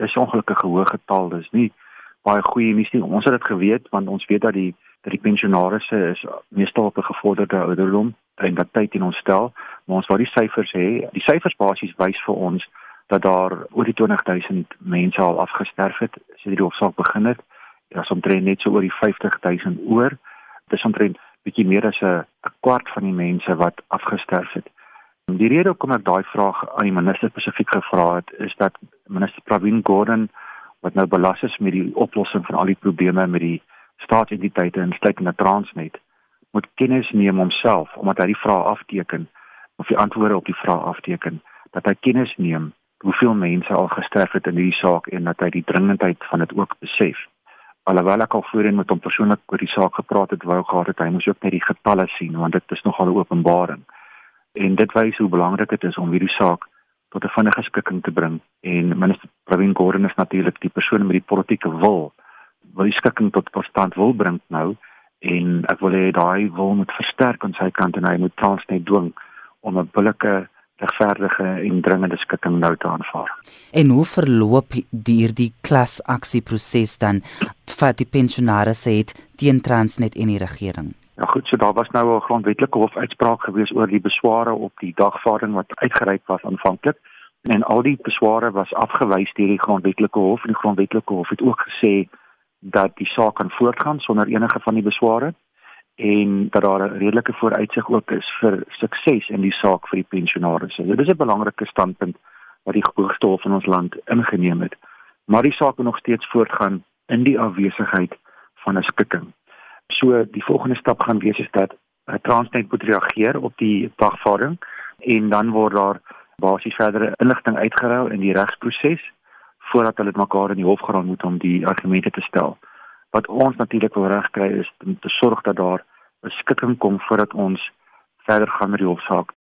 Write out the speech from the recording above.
dis ongelukkige hoë getal. Dis nie baie goeie nuus nie. Ons het dit geweet want ons weet dat die dat die pensionaarsse is meestal op 'n gevorderde ouderdom en dat tyd in ons stel, maar ons wou die syfers hê. Die syfers basies wys vir ons dat daar oor die 20000 mense al afgesterf het sedert die hofsaak begin het. Daar's omtrent net so oor die 50000 oor. Dis omtrent bietjie meer as 'n kwart van die mense wat afgesterf het. Die rede hoekom ek daai vraag aan die minister spesifiek gevra het, is dat minister Pravin Gordhan wat nou belas is met die oplossing van al die probleme met die staatsentiteite en stekende Transnet, moet kennis neem homself omdat hy die vrae afteken of die antwoorde op die vrae afteken, dat hy kennis neem hoeveel mense al gesterf het in hierdie saak en dat hy die dringendheid van dit ook besef. Alhoewel ek al voorheen met hom persoonlik oor die saak gepraat het, wou gehad het hy moes ook net die getalle sien want dit is nogal 'n openbaring. En dit wys hoe belangrik dit is om hierdie saak tot 'n vinnige skikking te bring. En minister Pravin Gordhan is natuurlik die persoon met die politieke wil wil die skikking tot stand wil bring nou en ek wil hê daai wil moet versterk aan sy kant en hy moet Transnet dwing om 'n billike regverdige en dringende skikking nou te aanvaar. En hoe verloop hierdie klasaksieproses dan vir die pensionaars het teen Transnet en die regering? Ja goed, so daar was nou 'n grondwetlike hofuitspraak gewees oor die besware op die dagvaarding wat uitgereik was aanvanklik en al die besware was afgewys deur die grondwetlike hof en die grondwetlike hof het ook gesê dat die saak kan voortgaan sonder enige van die besware en dat daar 'n redelike vooruitsig ook is vir sukses in die saak vir die pensionaars. Dit is 'n belangrike standpunt wat die hoogste hof in ons land ingeneem het. Maar die saak moet nog steeds voortgaan in die afwesigheid van 'n skikking. So die volgende stap gaan wees is dat Transnet moet reageer op die dagvaarding en dan word daar basies verdere inligting uitgeruil in die regsproses voordat hulle mekaar in die hof gaan moet om die argumente te stel. Wat ons natuurlik wil regkry is om te sorg dat daar 'n skikking kom voordat ons verder gaan met die hofsaak